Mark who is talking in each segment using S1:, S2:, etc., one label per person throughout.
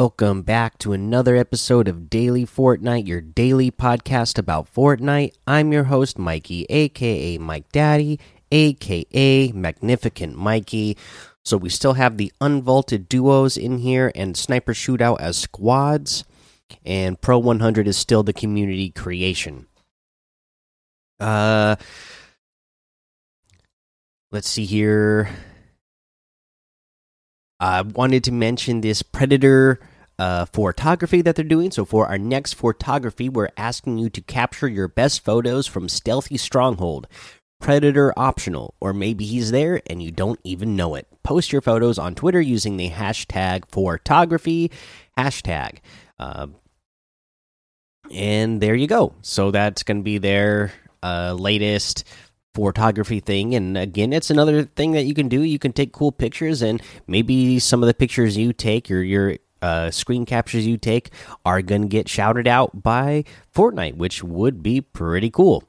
S1: Welcome back to another episode of Daily Fortnite, your daily podcast about Fortnite. I'm your host, Mikey, aka Mike Daddy, aka Magnificent Mikey. So we still have the unvaulted duos in here and sniper shootout as squads, and Pro 100 is still the community creation. Uh, let's see here. I wanted to mention this Predator uh, photography that they're doing. So, for our next photography, we're asking you to capture your best photos from Stealthy Stronghold. Predator optional, or maybe he's there and you don't even know it. Post your photos on Twitter using the hashtag photography hashtag. Uh, and there you go. So, that's going to be their uh, latest photography thing and again it's another thing that you can do you can take cool pictures and maybe some of the pictures you take or your uh, screen captures you take are going to get shouted out by Fortnite which would be pretty cool.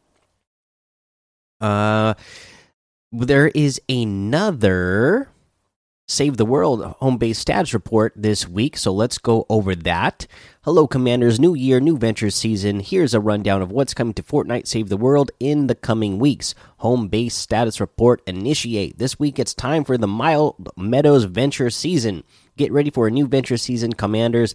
S1: Uh there is another Save the World home base status report this week, so let's go over that. Hello, Commanders. New year, new ventures season. Here's a rundown of what's coming to Fortnite Save the World in the coming weeks. Home base status report initiate. This week it's time for the Mild Meadows venture season. Get ready for a new venture season, Commanders.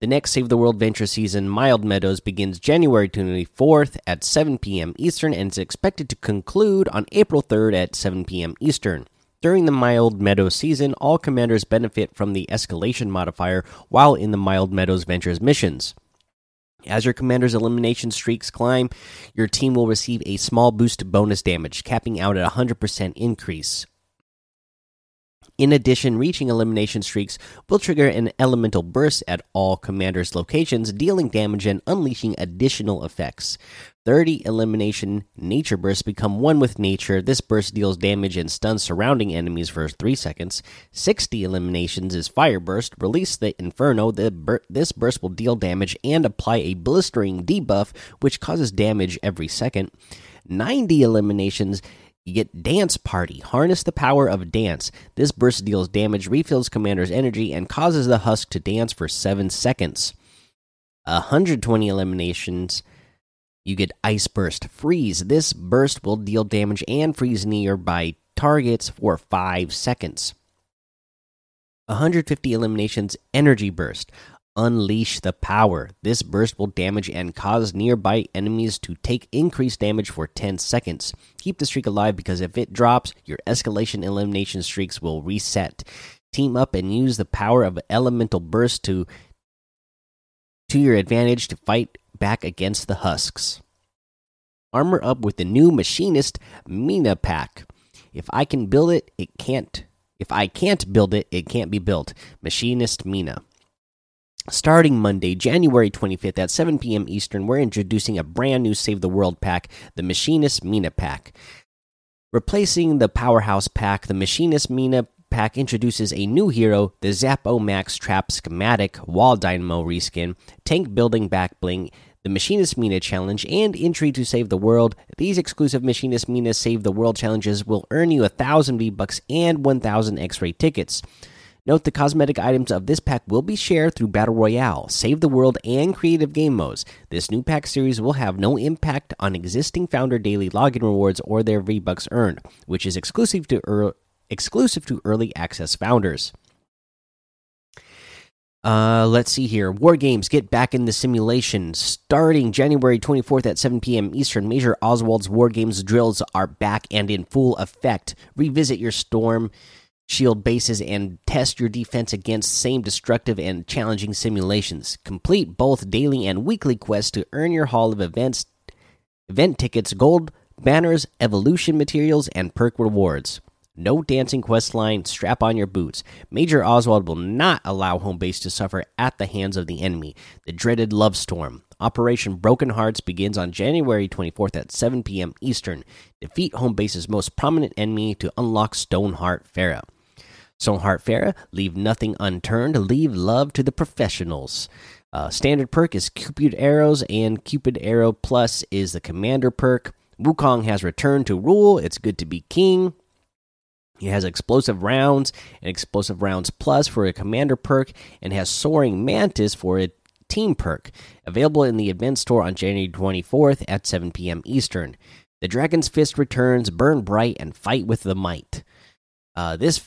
S1: The next Save the World Venture season, Mild Meadows, begins January 24th at 7 p.m. Eastern and is expected to conclude on April 3rd at 7 p.m. Eastern. During the Mild Meadows season, all commanders benefit from the escalation modifier while in the Mild Meadows Ventures missions. As your commander's elimination streaks climb, your team will receive a small boost to bonus damage, capping out at a 100% increase. In addition, reaching elimination streaks will trigger an elemental burst at all commanders' locations, dealing damage and unleashing additional effects. 30 elimination nature bursts become one with nature. This burst deals damage and stuns surrounding enemies for 3 seconds. 60 eliminations is fire burst. Release the inferno. The bur this burst will deal damage and apply a blistering debuff, which causes damage every second. 90 eliminations you get Dance Party. Harness the power of dance. This burst deals damage, refills commander's energy, and causes the husk to dance for 7 seconds. 120 eliminations. You get Ice Burst. Freeze. This burst will deal damage and freeze nearby targets for 5 seconds. 150 eliminations. Energy Burst. Unleash the power. This burst will damage and cause nearby enemies to take increased damage for 10 seconds. Keep the streak alive because if it drops, your escalation elimination streaks will reset. Team up and use the power of elemental burst to to your advantage to fight back against the husks. Armor up with the new machinist Mina pack. If I can build it, it can't. If I can't build it, it can't be built. Machinist Mina. Starting Monday, January 25th at 7 p.m. Eastern, we're introducing a brand new Save the World pack, the Machinist Mina pack. Replacing the Powerhouse pack, the Machinist Mina pack introduces a new hero, the Zappo Max Trap Schematic Wall Dynamo reskin, Tank Building Back Bling, the Machinist Mina challenge, and entry to Save the World. These exclusive Machinist Mina Save the World challenges will earn you a thousand V Bucks and 1,000 X ray tickets. Note the cosmetic items of this pack will be shared through Battle Royale, Save the World, and Creative Game Modes. This new pack series will have no impact on existing Founder Daily login rewards or their V Bucks earned, which is exclusive to er exclusive to early access founders. Uh, let's see here. War games get back in the simulation. Starting January 24th at 7 p.m. Eastern, Major Oswald's War Games drills are back and in full effect. Revisit your storm shield bases and test your defense against same destructive and challenging simulations. Complete both daily and weekly quests to earn your hall of events, event tickets, gold banners, evolution materials, and perk rewards. No dancing quest line, strap on your boots. Major Oswald will not allow home base to suffer at the hands of the enemy. The dreaded Love Storm. Operation Broken Hearts begins on January 24th at 7 p.m. Eastern. Defeat home base's most prominent enemy to unlock Stoneheart Farah. Stoneheart Farah, leave nothing unturned, leave love to the professionals. Uh, standard perk is Cupid Arrows, and Cupid Arrow Plus is the commander perk. Wukong has returned to rule. It's good to be king. He has explosive rounds and explosive rounds plus for a commander perk, and has soaring mantis for a team perk. Available in the event store on January 24th at 7 p.m. Eastern. The Dragon's Fist returns, burn bright, and fight with the might. Uh, this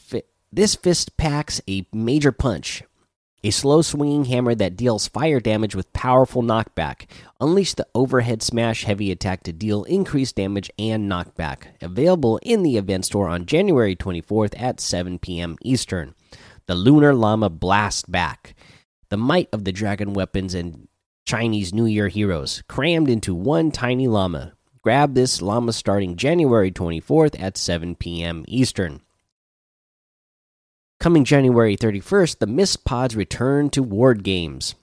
S1: this fist packs a major punch, a slow swinging hammer that deals fire damage with powerful knockback. Unleash the overhead smash heavy attack to deal increased damage and knockback. Available in the event store on January 24th at 7 p.m. Eastern. The Lunar Llama Blast Back. The might of the dragon weapons and Chinese New Year heroes crammed into one tiny llama. Grab this llama starting January 24th at 7 p.m. Eastern. Coming January 31st, the Mist Pods return to War Games.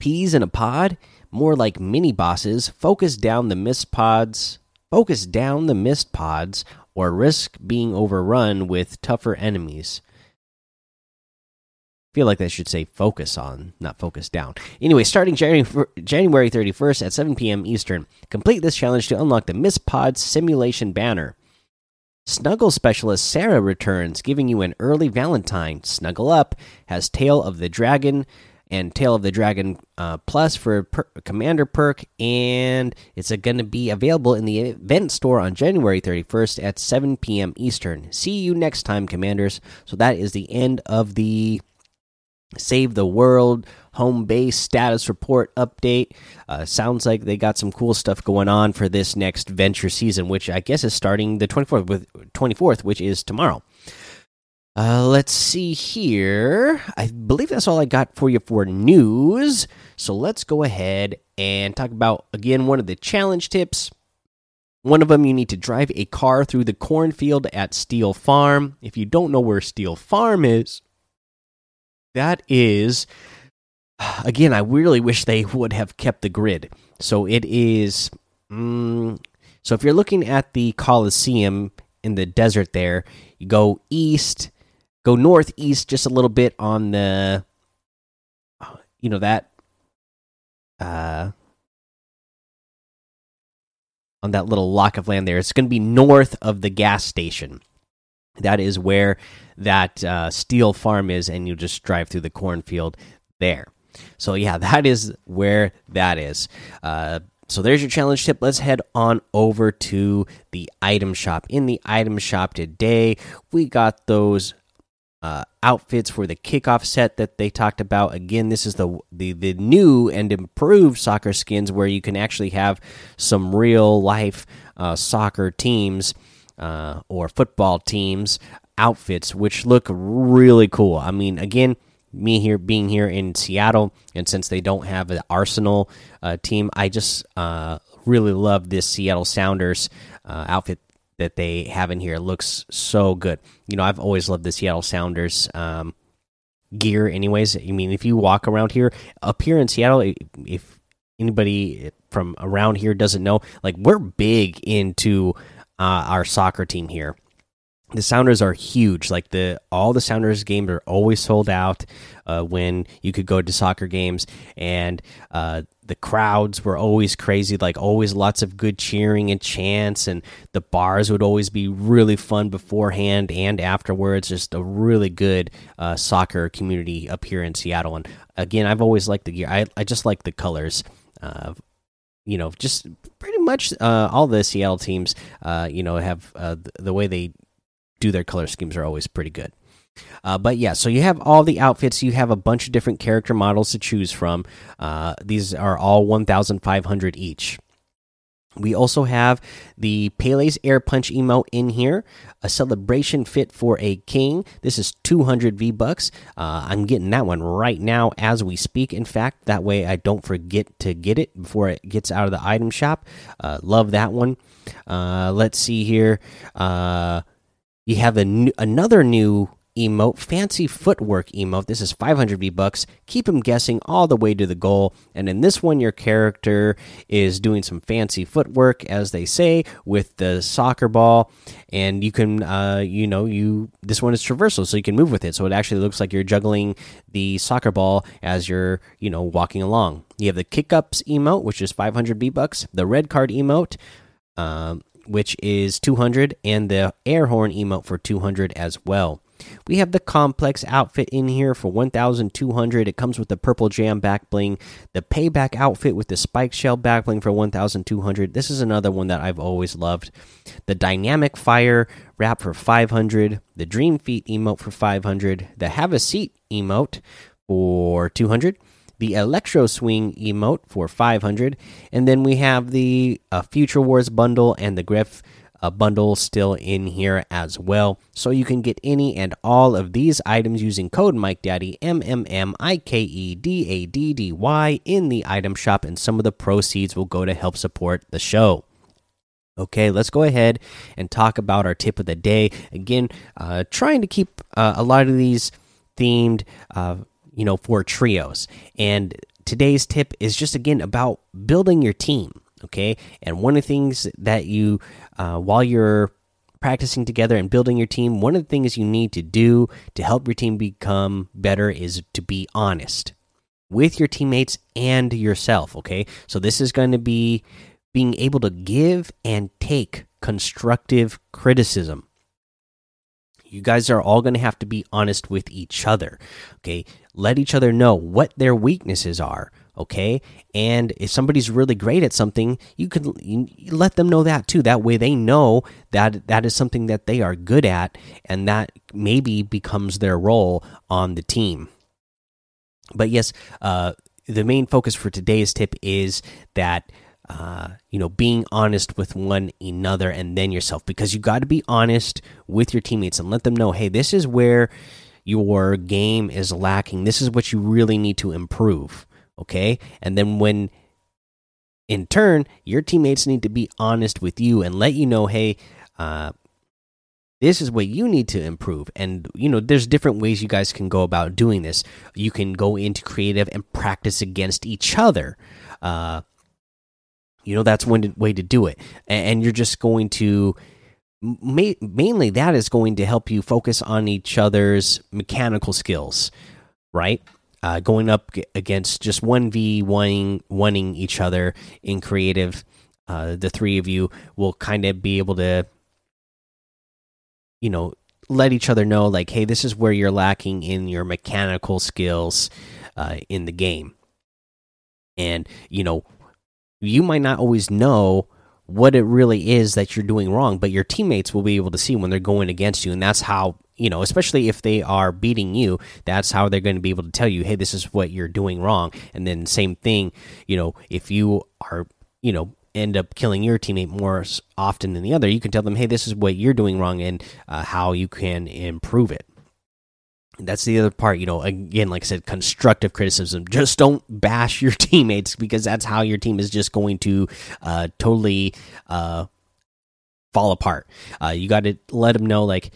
S1: Peas in a pod, more like mini bosses, focus down the Mist Pods, focus down the Mist Pods, or risk being overrun with tougher enemies. feel like they should say focus on, not focus down. Anyway, starting January, January 31st at 7 p.m. Eastern, complete this challenge to unlock the Mist Pods simulation banner. Snuggle specialist Sarah returns, giving you an early Valentine. Snuggle Up has Tail of the Dragon and Tail of the Dragon uh, Plus for per Commander perk, and it's going to be available in the event store on January 31st at 7 p.m. Eastern. See you next time, Commanders. So that is the end of the Save the World home base status report update. Uh, sounds like they got some cool stuff going on for this next venture season, which I guess is starting the 24th, with 24th, which is tomorrow. Uh, let's see here. I believe that's all I got for you for news. So let's go ahead and talk about again one of the challenge tips. One of them, you need to drive a car through the cornfield at Steel Farm. If you don't know where Steel Farm is, that is again, I really wish they would have kept the grid. So it is. Mm, so if you're looking at the Coliseum in the desert, there you go east, go northeast just a little bit on the, you know that, uh, on that little lock of land there. It's going to be north of the gas station. That is where that uh, steel farm is, and you just drive through the cornfield there. So yeah, that is where that is. Uh, so there's your challenge tip. Let's head on over to the item shop. In the item shop today, we got those uh, outfits for the kickoff set that they talked about. Again, this is the, the the new and improved soccer skins where you can actually have some real life uh, soccer teams uh, or football teams outfits, which look really cool. I mean, again me here being here in Seattle, and since they don't have an Arsenal uh, team, I just uh, really love this Seattle Sounders uh, outfit that they have in here. It looks so good. You know, I've always loved the Seattle Sounders um, gear. Anyways, I mean, if you walk around here, up here in Seattle, if anybody from around here doesn't know, like we're big into uh, our soccer team here the Sounders are huge. Like the all the Sounders games are always sold out uh, when you could go to soccer games, and uh, the crowds were always crazy. Like always, lots of good cheering and chants, and the bars would always be really fun beforehand and afterwards. Just a really good uh, soccer community up here in Seattle. And again, I've always liked the gear. I I just like the colors. Uh, you know, just pretty much uh, all the Seattle teams, uh, you know, have the, the way they do their color schemes are always pretty good. Uh, but yeah, so you have all the outfits. You have a bunch of different character models to choose from. Uh, these are all 1,500 each. We also have the Pele's Air Punch emote in here, a celebration fit for a king. This is 200 V bucks. Uh, I'm getting that one right now as we speak. In fact, that way I don't forget to get it before it gets out of the item shop. Uh, love that one. Uh, let's see here. Uh, you have a new, another new emote, fancy footwork emote. This is 500 V bucks. Keep him guessing all the way to the goal. And in this one, your character is doing some fancy footwork, as they say, with the soccer ball. And you can, uh, you know, you this one is traversal, so you can move with it. So it actually looks like you're juggling the soccer ball as you're, you know, walking along. You have the kick ups emote, which is 500 V bucks. The red card emote. Um, which is 200, and the air horn emote for 200 as well. We have the complex outfit in here for 1200. It comes with the purple jam back bling, the payback outfit with the spike shell back bling for 1200. This is another one that I've always loved. The dynamic fire wrap for 500, the dream feet emote for 500, the have a seat emote for 200 the Electro Swing emote for 500, and then we have the uh, Future Wars bundle and the Grefg uh, bundle still in here as well. So you can get any and all of these items using code Mike Daddy M M M I K E D A D D Y in the item shop, and some of the proceeds will go to help support the show. Okay, let's go ahead and talk about our tip of the day. Again, uh, trying to keep uh, a lot of these themed uh, you know, for trios. And today's tip is just again about building your team. Okay. And one of the things that you, uh, while you're practicing together and building your team, one of the things you need to do to help your team become better is to be honest with your teammates and yourself. Okay. So this is going to be being able to give and take constructive criticism you guys are all going to have to be honest with each other okay let each other know what their weaknesses are okay and if somebody's really great at something you can you let them know that too that way they know that that is something that they are good at and that maybe becomes their role on the team but yes uh the main focus for today's tip is that uh, you know, being honest with one another and then yourself because you got to be honest with your teammates and let them know, hey, this is where your game is lacking. This is what you really need to improve. Okay. And then when in turn, your teammates need to be honest with you and let you know, hey, uh, this is what you need to improve and you know there's different ways you guys can go about doing this you can go into creative and practice against each other uh, you know that's one way to do it, and you're just going to mainly that is going to help you focus on each other's mechanical skills, right? Uh, going up against just one v one wanting each other in creative, uh, the three of you will kind of be able to, you know, let each other know like, hey, this is where you're lacking in your mechanical skills uh, in the game, and you know you might not always know what it really is that you're doing wrong, but your teammates will be able to see when they're going against you, and that's how you know, especially if they are beating you, that's how they're going to be able to tell you, hey, this is what you're doing wrong. And then same thing, you know, if you are, you know, end up killing your teammate more often than the other, you can tell them, hey, this is what you're doing wrong, and uh, how you can improve it. That's the other part you know again like i said constructive criticism. Just don't bash your teammates because that's how your team is just going to uh, totally uh, fall apart. Uh, you got to let them know like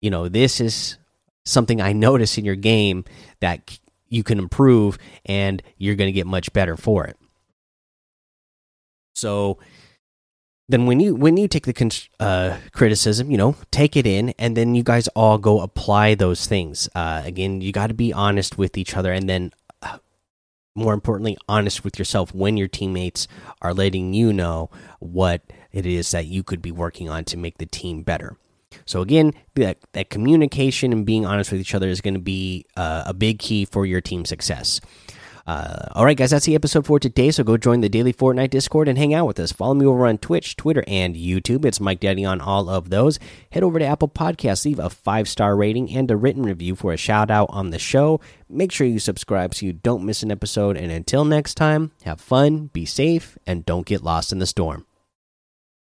S1: you know this is something i notice in your game that you can improve and you're going to get much better for it so then when you when you take the uh, criticism, you know, take it in, and then you guys all go apply those things. Uh, again, you got to be honest with each other, and then uh, more importantly, honest with yourself when your teammates are letting you know what it is that you could be working on to make the team better. So again, that that communication and being honest with each other is going to be uh, a big key for your team success. Uh, all right, guys, that's the episode for today. So go join the daily Fortnite Discord and hang out with us. Follow me over on Twitch, Twitter, and YouTube. It's Mike Daddy on all of those. Head over to Apple Podcasts, leave a five star rating and a written review for a shout out on the show. Make sure you subscribe so you don't miss an episode. And until next time, have fun, be safe, and don't get lost in the storm.